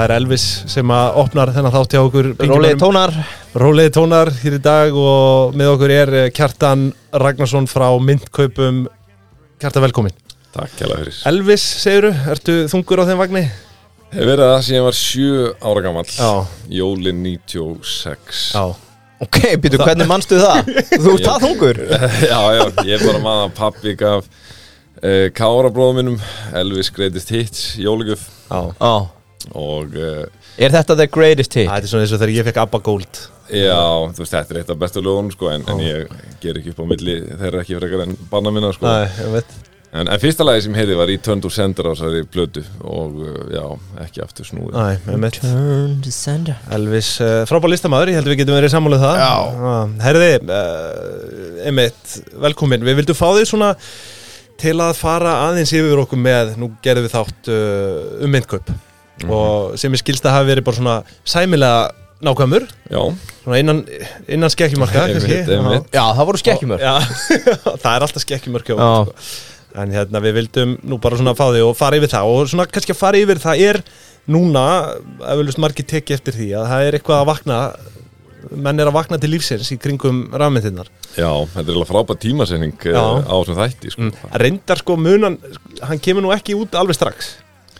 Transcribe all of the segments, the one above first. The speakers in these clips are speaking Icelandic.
ég, það er Elvis sem að opnar þennan þátt hjá okkur Rólið tónar. Rólið tónar hér í dag og með okkur er Kjartan Ragnarsson frá Myndkaupum Kjartan velkomin. Takk kjælega fyrir. Elvis, segiru, ertu þungur á þeim vagni? Hefur verið það síðan ég var sjö ára gammal Já, Jólin 96 já. Ok, býtu, hvernig mannstu það? Þú ert það þungur? Já, já, ég er bara maður að pappi gaf uh, Kára bróðum minnum Elvis Greatest Hits, Jólugjöf Já, Já og uh, Er þetta the greatest hit? það er svona eins og þegar ég fekk Abba Gold. Já, þú veist, þetta er eitt af bestu lögunum sko, en, en ég ger ekki upp á milli þeirra ekki frekar en banna minna sko. Nei, ég veit en, en fyrsta lagi sem heyrði var í Turn to Sender á þessari blödu og uh, já, ekki aftur snúið. Turn to sender. Elvis, uh, frábær listamæður, ég held að við getum verið sammálið það. Já. Herði, uh, einmitt, velkomin Við vildum fá þig svona til að fara aðeins yfir okkur með nú gerðum við þátt uh, um myndkaup og sem ég skilst að hafi verið bara svona sæmilega nákvæmur. Já, svona innan, innan skekkjumarka. Já, það voru skekkjumör Já, það er alltaf skekkjumörk sko. en hérna við vildum nú bara svona fá þig og fara yfir það. Og svona kannski að fara yfir það er núna, eflust margir teki eftir því að það er eitthvað að vakna menn er að vakna til lífsins í kringum rafmyndirnar. Já, þetta er alveg frábært tímasetning uh, Já. á þessum þætti sko. mm. reyndar sko munan, hann kemur nú ekki út alveg strax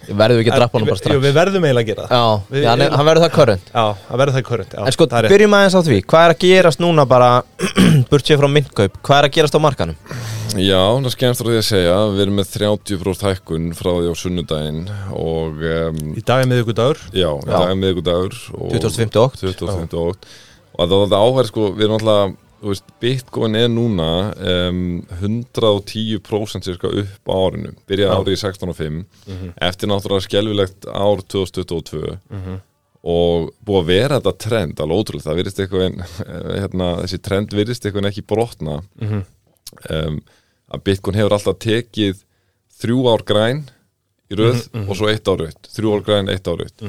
Verðum við ekki að drappa hann bara Jú, strax? við verðum eiginlega að gera það. Já, Við- já hann, er- hann verður það current Já, það verður það körrent En sko, er byrjum aðeins á því. Hvað er að gerast núna bara Burt sér frá myndkaup? Hvað er að gerast á markanum? Já, það skemmst frá því að segja. Við erum með 30% hækkun frá því á sunnudaginn og um, Í dag er miðugudagur já, í dag er miðgudagur 25. okt 25. ótt og það var það áhverð sko, við erum alltaf þú veist, Bitcoin er núna um, 110% cirka upp á árinu, byrjaði árið í 16.5 eftir náttúrulega skelvilegt ár 2022 og búið að vera þetta trend alveg ótrúlega, það virðist eitthvað hérna, þessi trend virðist eitthvað ekki brotna. Mhm. um, að Bitcoin hefur alltaf tekið þrjú ár græn í röð og svo eitt ár rauð þrjú ár græn, eitt ár rauð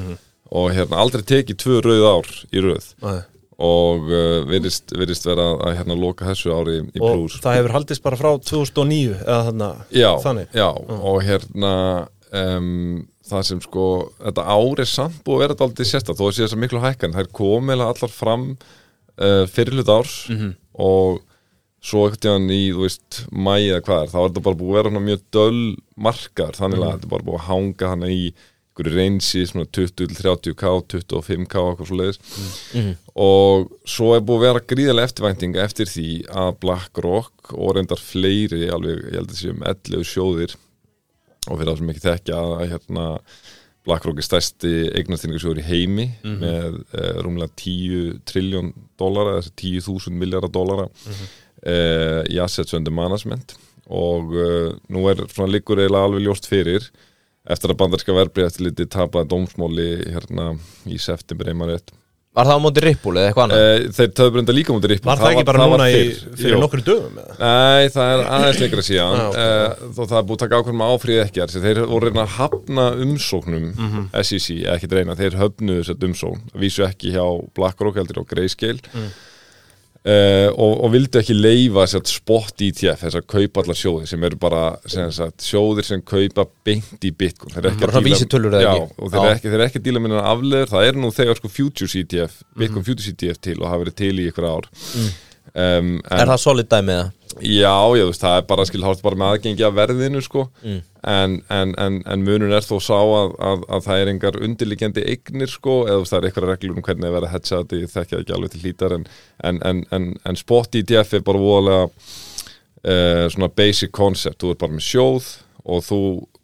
og hérna aldrei tekið tvö rauð ár í Nei. Og uh, virðist, virðist vera að hérna loka þessu ári í Og plús. það hefur haldist bara frá 2009 eða þarna já, þannig. já, og hérna um, það sem sko þetta ár er samt búið að vera þetta aldrei sérsta þó að sé þess að miklu hækkan, það er komið allar fram uh, fyrirlut árs og svo ekkert í, þú veist, mæja hvað er þá er þetta bara búið að vera mjög döl markar, þannig að þetta er bara búið að hanga hana í einhverju reynsi, svona 20-30k 25k, eitthvað svo leiðis og svo er búið að vera gríðarlega eftirvænting eftir því að BlackRock og reyndar fleiri alveg, ég held að séum 11 sjóðir og fyrir það sem ekki þekkja að hérna BlackRock er stærsti eignastýringarsjóður í heimi með uh, rúmlega 10 triljón dólara, þessi 10.000 miljardar dólara uh, í assets under management. Og uh, nú er svona liggur eiginlega alveg ljóst fyrir eftir að bandarska verbrið eftir liti tapaði dómsmáli hérna í september einmann rétt Var það á móti rippul eða eitthvað annað? Uh, þeir töfðu brenda líka mútið ripp Var það ekki bara núna í, fyrir Jú. nokkru dögum? eða? Nei, það er aðeins lengra síðan Já, ok. uh, þó það er búið að taka ákveðum áfríð ekki þeir voru reyna að hafna umsóknum Mhm. SEC, ekki reyna, þeir höfnuðu þessat umsókn, vísu ekki hjá BlackRock heldur á Grayscale Mm. Uh, og, og vildu ekki leifa sér spot ETF, þess að kaupa allar sjóði sem eru bara sem sagt, sjóðir sem kaupa beint í Bitcoin. Þeir eru ekki að díla- Já, þeir ekki, þeir ekki díla hennar afleður það er nú þegar sko Futures ETF. Bitcoin Futures ETF til og hafa verið til í ykkur ár um, Er það solid dæmið það? Já, þú veist, það er bara skil hátt bara með aðgengi að verðinu sko Mm. en, en, en, en munun er þó sá að, að, að það er engar undirliggjandi eignir sko, eða veist, það er eitthvað reglur um hvernig það verða að hetsa þetta, ég þekki það ekki alveg til hlítar en, en, en, en, en spot ETF er bara voðalega uh, svona basic concept, þú er bara með sjóð og þú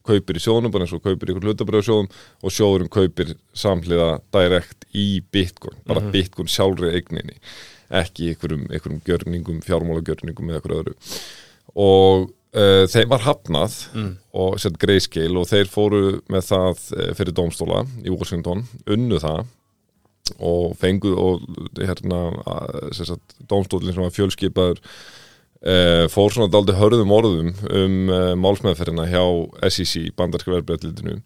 kaupir í sjóðunum bara eins og kaupir ykkur hlutabrjóðsjóðum og sjóðurinn kaupir samhliða direkt í bitcoin, bara bitcoin sjálfri eigninni ekki einhverjum, einhverjum gjörningum, fjármálagjörningum eða einhverju öðru. Og uh, þeim var hafnað og sett Grayscale og þeir fóru með það uh, fyrir dómstóla í Washington, unnu það og fenguð og hérna að, sem var fjölskipaður uh, fór svona daldi hörðum orðum um uh, málsmeðferðina hjá SEC, bandarska verðbreytlitinu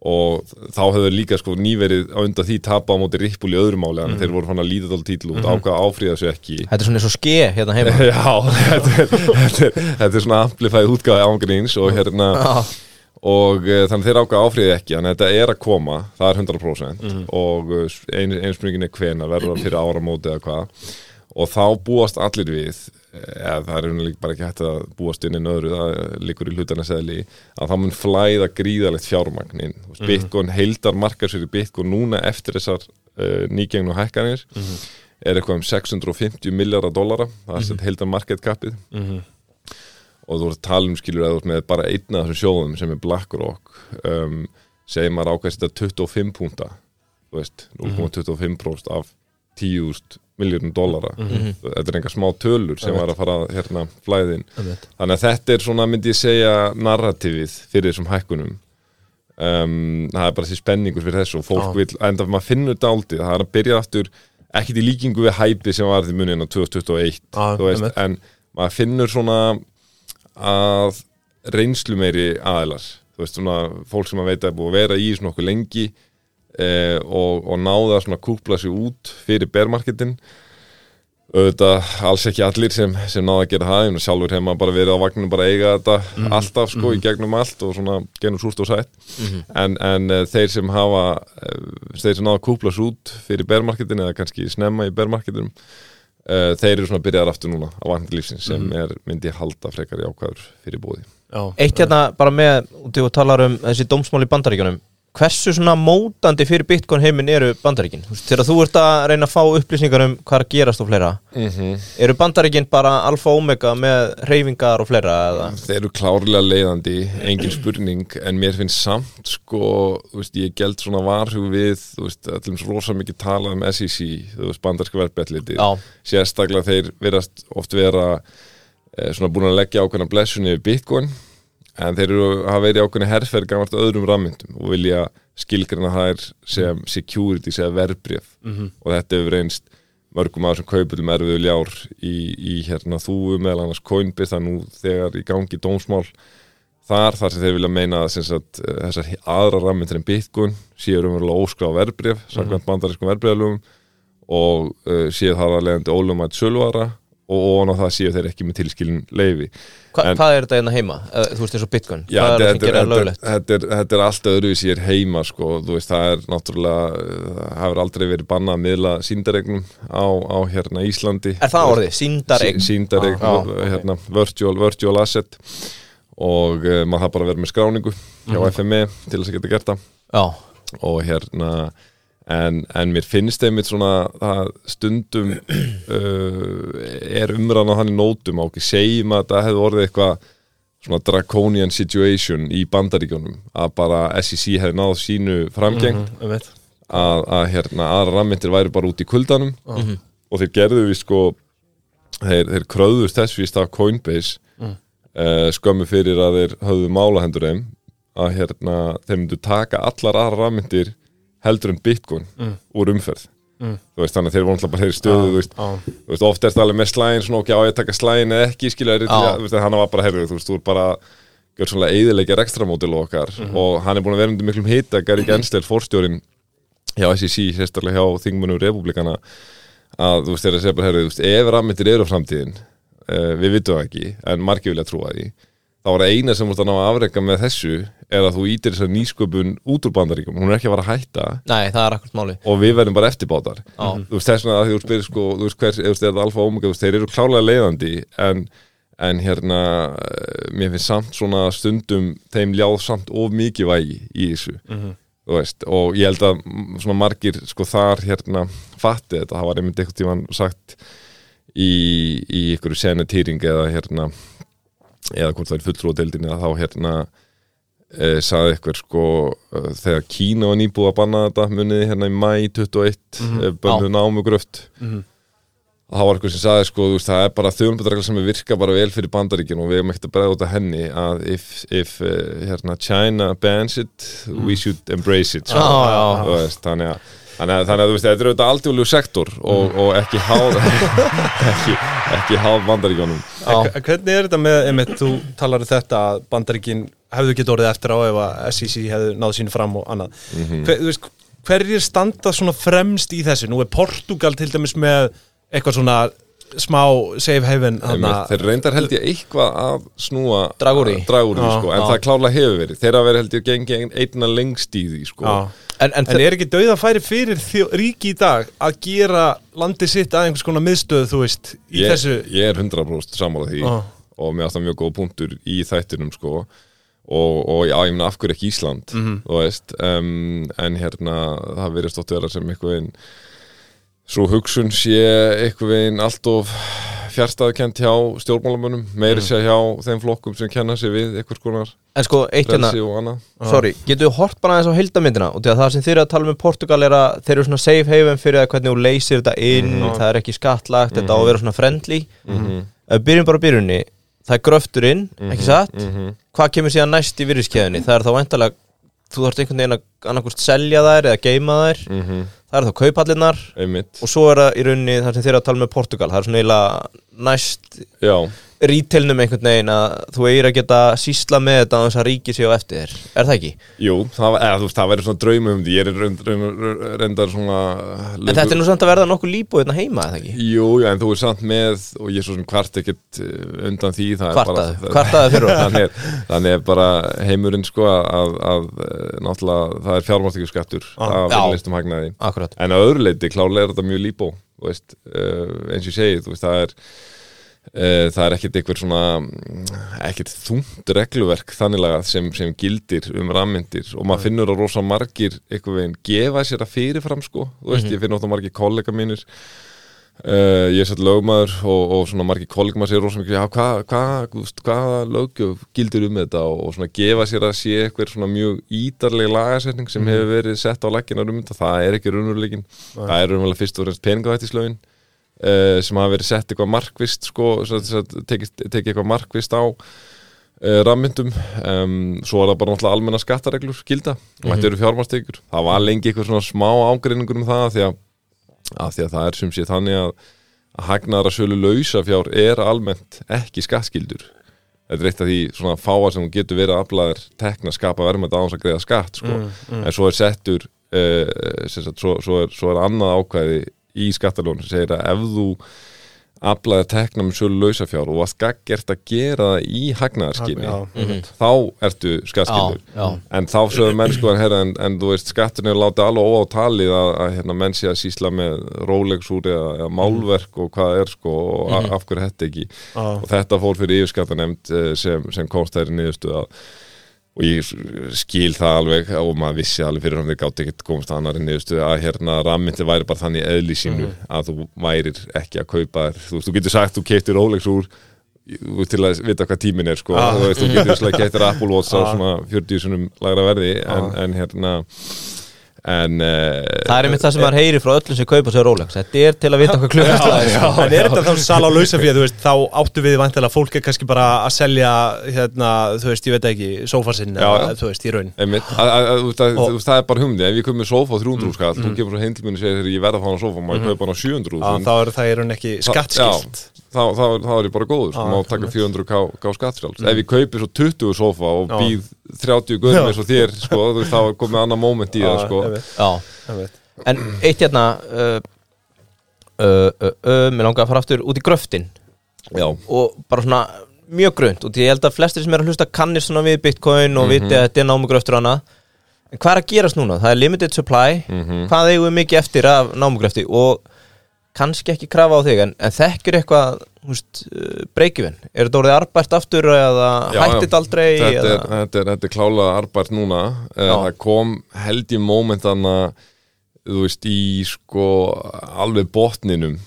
og þá hefur líka sko nýverið á undan því tapa á móti rippul í öðrum máli en þeir voru fann að líta dál títil út. Ákvað að áfríða þessu ekki. Þetta er svona eins og ske hérna heima. Já, þetta er, þetta, er, þetta er svona amplifæð útgáði ángríns og hérna Já. og uh, þannig þeir ákveða áfriði ekki að þetta er að koma, það er 100% og uh, ein, einu spurningin er hvena verður það fyrir áramóti eða hvað og þá búast allir við eða það er einhvern bara ekki hægt að búast inn í öðru, það líkur í hlutana seðli að það mun flæða gríðalegt fjármagn inn, mm -hmm. Bitcoin heildar markarsverði Bitcoin núna eftir þessar uh, nýgengnu hækkanir. Er eitthvað um 650 miljardar dollara, það er mm heildar market capið. Og þú voru að tala um skilur eða með bara einna af þessum sjóðum sem er BlackRock um, segir maður ákveðst að 25 púnta þú veist, 0,25% af 10.000 miljardum dollara. Þetta er enga smá tölur sem var að fara hérna flæðin. Þannig að þetta er svona myndi ég segja narratífið fyrir þessum hækkunum. Um, það er bara þessi spenningur fyrir þessu og fólk Já. vil, enda maður finnur þetta aldrei það er að byrja aftur ekkit í líkingu við hæpi sem var því munin á 2021 Já, þú veist, en maður finnur svona að reynslu meiri aðilar. Þú veist svona fólk sem að veit að búið að vera í svona okkur lengi eh, og, og náða svona kúpla sig út fyrir bermarketin auðvitað alls ekki allir sem, sem náða að gera það. En sjálfur hefur maður bara verið á vagninu bara að eiga þetta alltaf sko í gegnum allt og svona genum súrt og sætt. En, en uh, þeir sem hafa uh, þeir sem náða að kúpla sig út fyrir bermarketin eða kannski snemma í bermarketinum uh, þeir eru svona byrjaðar aftur núna á vagninu lífsins sem er myndi halda frekar í ákvæður fyrir búði Já, Eitt hérna bara með, að talar um þessi dómsmál í bandaríkjunum Hversu svona mótandi fyrir Bitcoin heiminn eru bandaríkin? Þú veist, Þegar þú ert að reyna að fá upplýsingar um hvað er að gerast og fleira mm -hmm. Eru bandaríkin bara alfa og omega með reyfingar og fleira eða? Þeir eru klárlega leiðandi, engin spurning en mér finnst samt sko veist, ég geld svona varhug við þú veist, allum svo rosa mikið talað um SEC þú veist, bandarska verðbætliti sérstaklega þeir verðast oft vera eh, svona búin að leggja ákveðna blessunni yfir Bitcoin en þeir eru hafa verið ákveðna herferð gamart öðrum rammyndum og vilja skilgrina þær sem security, sem verbrif og þetta hefur reynst mörgum aður sem kaupilum erfiðu ljár í, í hérna þúfu meðal annars Coinbase það er nú þegar í gangi dómsmál þar þar sem þeir vilja meina að þessar aðra rammyndir en Bitcoin séu umverulega óskráð verbrif samkvæmt bandarískum verbrifalugum og uh, séu það að leiðandi ólumætt sölvara og ofan á það séu þeir ekki með tilskilin leifi Hva, En- hvað er þetta hérna heima? Eh, Þú veist eins og Bitcoin. Já, Hvað er það sem þetta, gerir það þetta, löglegt? þetta, er, þetta er allt öðruvísi ég er heima sko, þú veist, það er náttúrulega það hefur aldrei verið bannað að miðla síndaregnum á, á hérna Íslandi. Er það orðið? Sýndaregn? Síndaregn, Já, hérna, virtual, virtual asset. Og uh, maður það bara vera með skráningu hjá FME til þess að geta gert það. Já, og hérna en, en mér finnst einmitt svona það stundum uh, er umræðan á þannig nótum á ekki segjum að það hefði orðið eitthvað svona draconian situation í bandaríkjónum að bara SEC hefði náð sínu framgeng um veit að, að hérna aðra rammindir væri bara út í kuldanum. Og þeir gerðu við sko þeir, þeir kröðust þess víst af Coinbase mm. skömmu fyrir að þeir höfðu málahendur þeim að hérna þeir myndu taka allar aðra rammindir heldur en Bitcoin úr umferð. Þú veist þannig að þeir voru alltaf bara þeir stöðu þú veist, já. þú veist oft er það alveg með slægin svona ok á ég að taka slægin eða ekki skilja er, veist hann var bara herrið þú veist þú er bara gjör svona eðilegja rekstramódil okkar. Og hann er búin að vera undir miklum hita Gary Gensler fórstjórin hjá SEC sérstaklega hjá þingmunum republikana að þú veist þeir að segja bara herrið þú veist ef rammittir eru framtíðin uh, við vitum það ekki en margir vilja trúa því þá það eina sem múst að ná að afreika með þessu er að þú ítir þessar nýsköpun út úr bandaríkum, hún er ekki að fara að hætta. Nei, það er akkurat máli og við verðum bara eftirbátar. Já. þú veist þess vegna að þú spyrir sko þú veist hvers, þú veist eða alfa og omega, þeir eru klálega leiðandi en, en hérna eh, mér finnst samt svona stundum þeim ljáð samt of mikið vægi í þessu. Þú veist og ég held að mm, svona margir sko þar hérna fatti þetta, það var einmitt eitthvað tíman sagt í, í ykkur senatýring eða hérna eða hvort það er fulltrúadeildin þá hérna e, saði eitthvað sko e, þegar Kína var nýbúið að banna þetta muniði hérna í mæ 21 mm -hmm. bönnuð námugröft Mhm. þá var eitthvað sem saði sko veist, það er bara þjóðanbæðregla sem virka bara vel fyrir bandaríkin og við erum ekkert að bregða út af henni að if, if uh, hérna, China bans it we should embrace it sko. Já, já. Þú veist, þannig að Þannig þannig að þú veist, þetta er auðvitað aldjóðlegu sektor og, og ekki háð ekki, ekki háð bandaríkjónum Hvernig er þetta með, einmitt, þú talar um þetta að bandaríkin hefðu getið orðið eftir á ef að SEC hefðu náð sínu fram og annað. Hver, þú veist, Hverjir standa svona fremst í þessu? Nú er Portugal til dæmis með eitthvað svona smá safe haven þeir reyndar held ég eitthvað að snúa Draga úr því. draga úr því, Já, sko, en já. það klálega hefur verið þeir hafa verið held ég gengið einna lengst í því sko. En, en, En er ekki dauða færi fyrir þjó, ríki í dag að gera landið sitt að einhvers konar miðstöð, þú veist, í ég, þessu ég er 100% sammála því Já. og mér ást það mjög góð punktur í þættinum sko og, og já, ég meina af hverju ekki Ísland Mhm. þú veist um, en hérna það verið stótt vera sem einhver veginn svo hugsun sé einhver veginn allt of fjárstæðukent hjá stjórnmálamönnum meiri Mhm. sé hjá þeim flokkum sem kenna sig við einhvers konar en sko, eitt hérna. annað. Sorry, getur við hort bara aðeins á heildamyndina og það sem þið eru að tala um í Portugal er að þeir eru svona safe haven fyrir að hvernig þú leysir þetta inn Mhm. það er ekki skattlagt, þetta á að vera svona friendly. Mhm, ef við byrjum bara byrjunni það er gröfturinn, ekki satt? Mhm. hvað kemur síðan næst í virðiskeðinni það er þá væntalega, þú þarft einhvern veginn að annarkvist selja þær eða geima þær. Mhm, það er þá kaupallinnar og svo er það í rauninni það sem þið eru að tala um með Portugal. Það er svona eiginlega næst já, rítelnum einhvern veginn að þú eigir að geta sísla með þetta á þess að ríki sig á eftir þér er það ekki? jú, það, það verður svona draumum um því ég er reynd, reynd, reyndar svona En þetta er nú samt að verða nokkuð líbúið hérna heima, eða ekki? Jú, jú, en þú er samt með og ég er svo sem hvart ekkert uh, undan því það er Kvartaðu, kvartaðu fyrir þannig, er, þannig er bara heimurinn sko að, að uh, náttúrulega það er fjármáttíkjurskattur Ah. af Já. vinnistum hagnaði Akkurat en að öðru leiti klálega er þetta mjög líbó þú veist, uh, eins og ég segi þú veist, það er uh, það er ekkert einhver svona mm, ekkert þungt regluverk þanniglega sem, sem gildir um rammyndir og maður finnur að rosa margir einhver veginn gefa sér að fyrirfram sko, þú veist, ég finn ofta margir kollega mínir. Uh, ég er satt lögmaður og, og svona margir kollegum að segja rosa mikið, hvað hva, hva, hvaða löggjöf gildir um þetta? Og, og svona gefa sér að sé eitthvað svona mjög ídarlega lagasetning sem hefur verið sett á legginar um þetta, það er ekki raunveruleikin, það er raunverulega fyrst og fremst peningavættislögin uh, sem hafa verið sett eitthvað markvist sko, tekið teki eitthvað markvist á uh, rammyndum. Um, svo er það bara náttúrulega almenna skattareglur gilda. Og þetta eru fjármarstekjur það var lengi eitthvað svona smá ágreiningur um það því að af því að það er sem sé þannig að, að hagnaðara sölu lausafjár er almennt ekki skattskildur þetta er eitt af því svona fáa sem getur verið aflaðir tekna skapa verðmætt á hans að greiða skatt sko. en svo er settur uh, sagt, svo, svo, er, svo er annað ákvæði í skattalónu sem segir að ef þú aflaðir tekna með sölu lausafjár og varst gaggjert að gera það í hagnaðarskinni Já, einmitt. þá ertu já. en þá sögðu menn sko en, herra, en, en þú veist skatturinn er látið alveg óátalið að, að hérna, menn sé að sísla með Rolex-úr eða, eða málverk og hvað er sko og mm af hverju þetta ekki Já. og þetta fór fyrir yfirskattanemnd eh, sem, sem komst þær í niðurstuð að og ég skil það alveg og maður vissi alveg fyrir hann þeir gátt ekkert komast að annari niðurstuð að hérna rammyndi væri bara þannig eðli sínu að þú værir ekki að kaupa þér þú þú getur sagt þú keiptir Rolex úr til að vita hvað tíminn er sko. Ah. þú veist, þú getur slega keiptir Apple Watch á Ah. svona 40 sunum lagra verði en, en hérna en uh, Það er einmitt það sem maður heyri frá öllum sem kaupa sér Rolex. Þetta er til að vita hvað klukkast það er En er þetta þá sal á lausafíð, þú veist, þá áttu við vantilega fólk er kannski bara að selja, hérna, þú veist, ég veit ekki, já. þú veist, í raun. Einmitt, að, að, að, að, Og- og, það er bara humdi ef ég kom með sofa á 300 skall þú kemur svo heim til mér og segir ég verð að fá hann sofa maður kaupa hann á 700 Að þá er það í raun ekki skattskilt. þá, þá, þá er ég bara góður sko, má taka 400 ká, skattfjáls ef ég kaupi svo 20 sofa og býð 30 guðum eins og þér sko, þú veist, þá er komið annað moment í það sko. Já, en eitt hérna uh, uh, uh, Mér langar að fara aftur út í gröftin. Já, og bara svona mjög grönt og ég held að flestir sem er að hlusta kannir svona við Bitcoin og viti að þetta er námugröftur og annað en hvað er að gerast núna? Það er limited supply. Hvað eigum við mikið eftir af námugröfti? Og kannski ekki krafa á þig en, en þekkir eitthvað húst, uh, breykifinn, er þetta orðið arbært aftur eða Já, hættit já. aldrei þetta, er, eða? þetta, er, þetta er klálega arbært núna Eh, það kom held í moment þannig þú veist í sko alveg botninum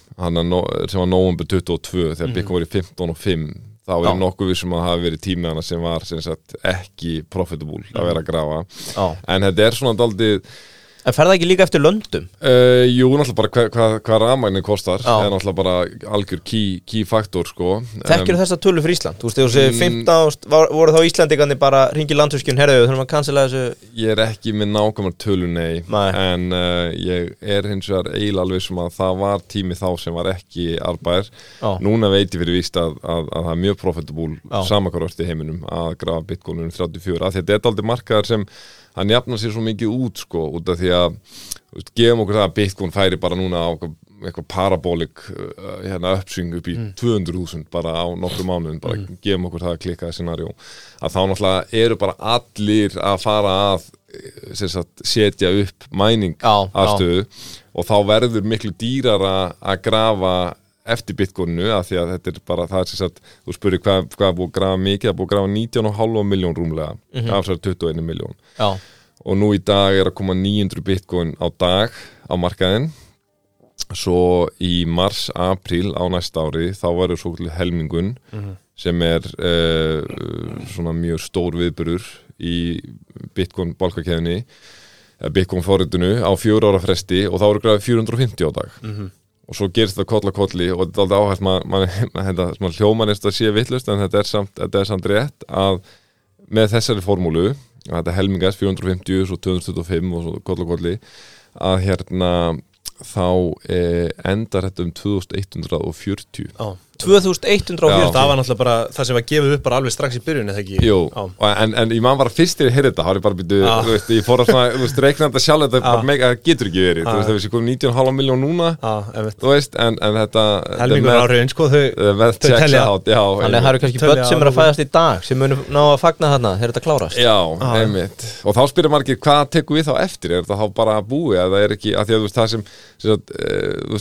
no, sem var november 22 þegar Bitcoin var í 15 og 5 þá er nokkuð vissum að það hafi verið tími hana sem var sem sagt, ekki profitable að vera að grafa Já. en þetta er svona daldið En fer það ekki líka eftir löndum? Uh, jú, náttúrulega bara hvað hva, hva rafmagnin kostar Já. er náttúrulega bara algjör key, key faktor sko. Þekkir Em, þessa tölu fyrir Ísland? Þú veist, þegar þú segir Mm. 15, var, voru þá Íslandingarnir bara ringi landhúskjun, herðu, þurfum að cancela þessu Ég er ekki með nákvæmar tölu nei, Nei. en uh, ég er hins vegar eiginlega alveg sem að það var tími þá sem var ekki arbæðir Já. núna veit ég fyrir víst að, að, að það er mjög profitable samakvarvart í heiminum að grafa bitcoinunum 34 af því að þetta er aldrei markaðar sem hann jafnar sér svo mikið út sko, út af því að veist, gefum okkur það að bitcoin færi bara núna á eitthvað parabólik uh, hérna uppsving upp í 200.000 bara á nokkru mánuðin, bara gefum okkur það að klikka það scenarjó, að þá náttúrulega eru bara allir að fara að eh, sagt, setja upp mæning Já, já. aðstöðu og þá verður miklu dýrara að grafa eftir bitcoinu að því að þetta er bara það er sem sagt, þú spurði hvað, hvað er búið að grafa mikið, það er búið að grafa 19,5 miljón rúmlega, Mhm. af þessar 21 miljón og nú í dag er að koma 900 bitcoin á dag á markaðin svo í mars, april á næsta ári þá verður svo helmingun sem er uh, svona mjög stór viðburur í bitcoin bálkakeðinni eða bitcoin forritinu á fjóra ára fresti og þá eru græðið 450 á dag og svo gerist það koll að kolli og þetta er aldrei áhægt maður man, þetta, hljómanist að sé vittlust en þetta er, samt, þetta er samt rétt að með þessari formúlu að þetta helmingast 450 svo 225 og svo koll að kolli að hérna þá eh, endar þetta um 2140 Já. 2140 Já. Það var náttúrulega bara það sem var gefið upp bara alveg strax í byrjun eða ekki Jú, en, en ég man bara fyrst þegar ég heyrði þetta, þá er ég bara byrju, Já. þú veist, ég fór að svona, þú veist, reikna þetta sjálf, þetta er Já. mega, það getur ekki verið, þú veist, það er komið 19,5 miljón núna, einmitt. þú veist, en, en þetta, Helmingur áhrifin, sko, þau checks telja. já, Þannig að það eru kannski börn sem eru að fæðast í dag sem munu ná að fagna þarna þegar þetta klárast Já, einmitt Og þá spyrir margir hvað tekur við þá eftir Er þetta þá bara búið eða er ekki að því að þú veist það sem, sem sagt, uh,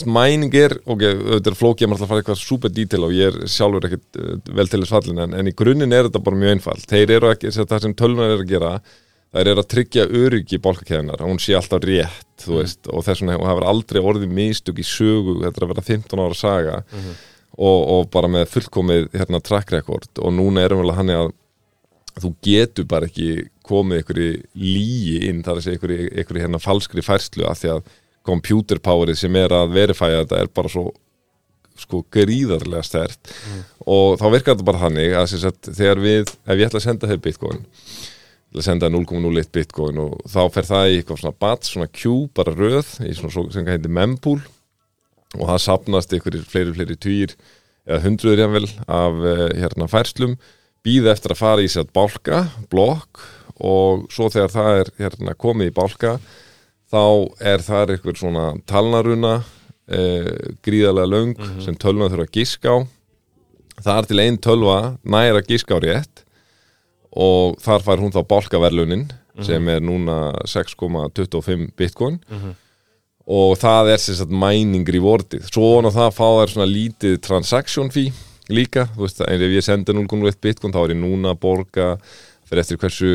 detail og ég er sjálfur ekkit uh, vel til þess fallin en, en í grunninn er þetta bara mjög einfalt. Þeir eru ekki, það sem tölvunar er að gera Það er að tryggja öryggi bálkakeðinar að hún sé alltaf rétt, þú veist og þess vegna hefur aldrei orðið mistök í sögu þetta er að vera 15 ára saga og, og bara með fullkomið hérna track record. Og núna erum við hann að þú getur bara ekki komið ykkur í líi inn þar að segja ykkur, ykkur hérna falskri færslu af því að computer powerið sem er að verifæja þetta er bara svo sko gríðarlega stert og þá virkar þetta bara þannig að sagt, þegar við, ef ég ætla að senda þér bitcoin til að senda 0,01 bitcoin og þá fer það í eitthvað svona bat, svona queue, bara röð í svona svo, sem heitir mempool. Og það sapnast ykkur fleiri, fleiri týr eða hundruður jafnvel af uh, hérna færslum. Býða eftir að fara í sér bálka, blokk. Og svo þegar það er hérna, komið í bálka þá er það eitthvað svona talnaruna uh, gríðarlega löng sem tölva þurfa að giska á. Það er til einn tölva næra giska á rétt og þar fær hún þá bálkaverlunin sem er núna 6,25 bitcoin. Og það er sem sagt mining rewardið. Svona það fá þær svona lítið transaction fee líka, þú veist, ef ég sendi 0,1 bitcoin þá er ég núna að borga fyrir eftir hversu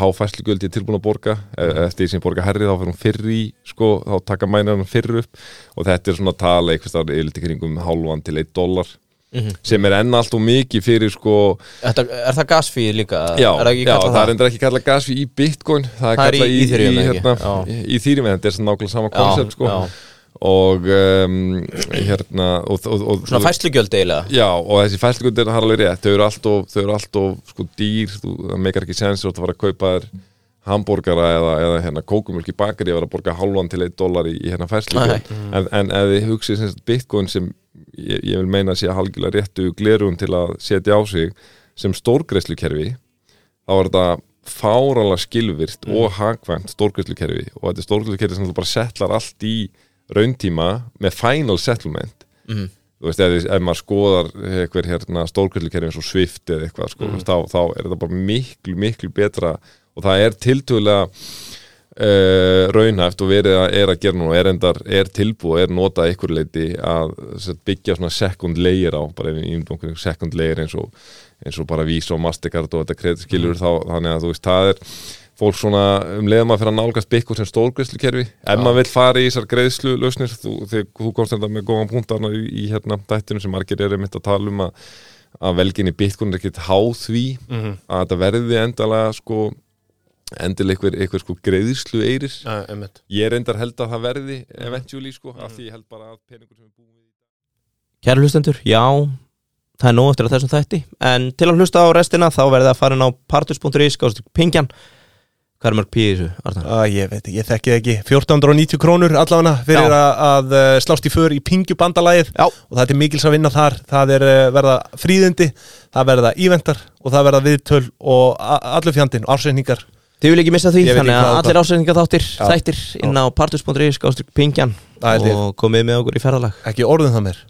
háfæslugjöld ég er tilbúin að borga e eftir því sem ég borga herri þá fyrir hún fyrr í sko, þá taka mænarinn fyrr upp og þetta er svona tala eitthvað í kringum hálfan til 1 dólar sem er enn allt og mikið fyrir sko Þetta, Er það gasfíð líka? Já, er það, já kallað það er endur ekki kallað gasfi í bitcoin Það er Það kallað í, Ethereum, í, ekki? hérna, en þetta er nákvæmlega sama koncept sko. já. Og um, hérna og, og, og, Svona fæslugjöld eiginlega? Já, og þessi fæslugundir har alveg rétt. Þau eru alltof, alltof sko dýr þú, það meikar ekki sens að fara að kaupa þér hambúrgara eða, eða hérna kókumjölk í bakari að vera að borga hálfan til 1 dólar í, í hérna fæslugjöld en, en ef þið hugsið bitcoin sem ég, ég vil meina að sé halgilega réttu glerun til að setja á sig sem stórgreislukerfi þá er þetta fáralega skilvirt og hagvænt stórgreislukerfi og þetta er stórgreislukerfi sem þú bara settlar allt í rauntíma með final settlement Mhm. þú veist, ef, ef maður skoðar eitthvað hérna stórkvöldlukerfi eins og Swift eða eitthvað, sko, Mhm. þá, þá er þetta bara miklu, miklu betra og það er tiltölulega uh, raunhæft og verið að er að gera nú er, endar, er tilbúið, er notað einhver leiti að byggja svona second layer á, bara í einhverjum second layer eins og, eins og bara Visa og Mastercard og þetta kreditskilur þá, þannig að þú veist, það er fólk svona um leiðum að fyrir að nálgast byggur sem stórgreðslukerfi ef maður vil fara í þessar greiðslu lausnir þú, þú komst þetta með góðan punktarna í, í hérna dættinu sem margir eru mitt að tala um að, að velginni bitcoin er ekkert háð því Mhm. að þetta verði endalega sko endilega einhver, einhver sko greiðslu Já, einmitt. Ég er endar held að það verði eventually sko, af því ég held bara að peningur sem er búið í Kæra hlustendur, já Það er nóg eftir að þessum þætti. En til að hlusta á restina þá verðið að fara inn á partus.is Gáðast pingjan Hvað er mörg pí í þessu, Arnar? Á, ég veit ekki, ég þekki það ekki. 1490 krónur allavega fyrir að, að uh, slást í för í pingjubandalagið. Og það er mikils að vinna þar. Það er uh, verða fríðindi, það verða íventar og það verða viðtöl og allur fjandinn, ársreiningar Þið vil ekki missa því, þannig að allir ásendinga þáttir þættir inn á partus.ri skástrygg pingjan. Og komið með okkur í ferðalag. Ekki orðum það mér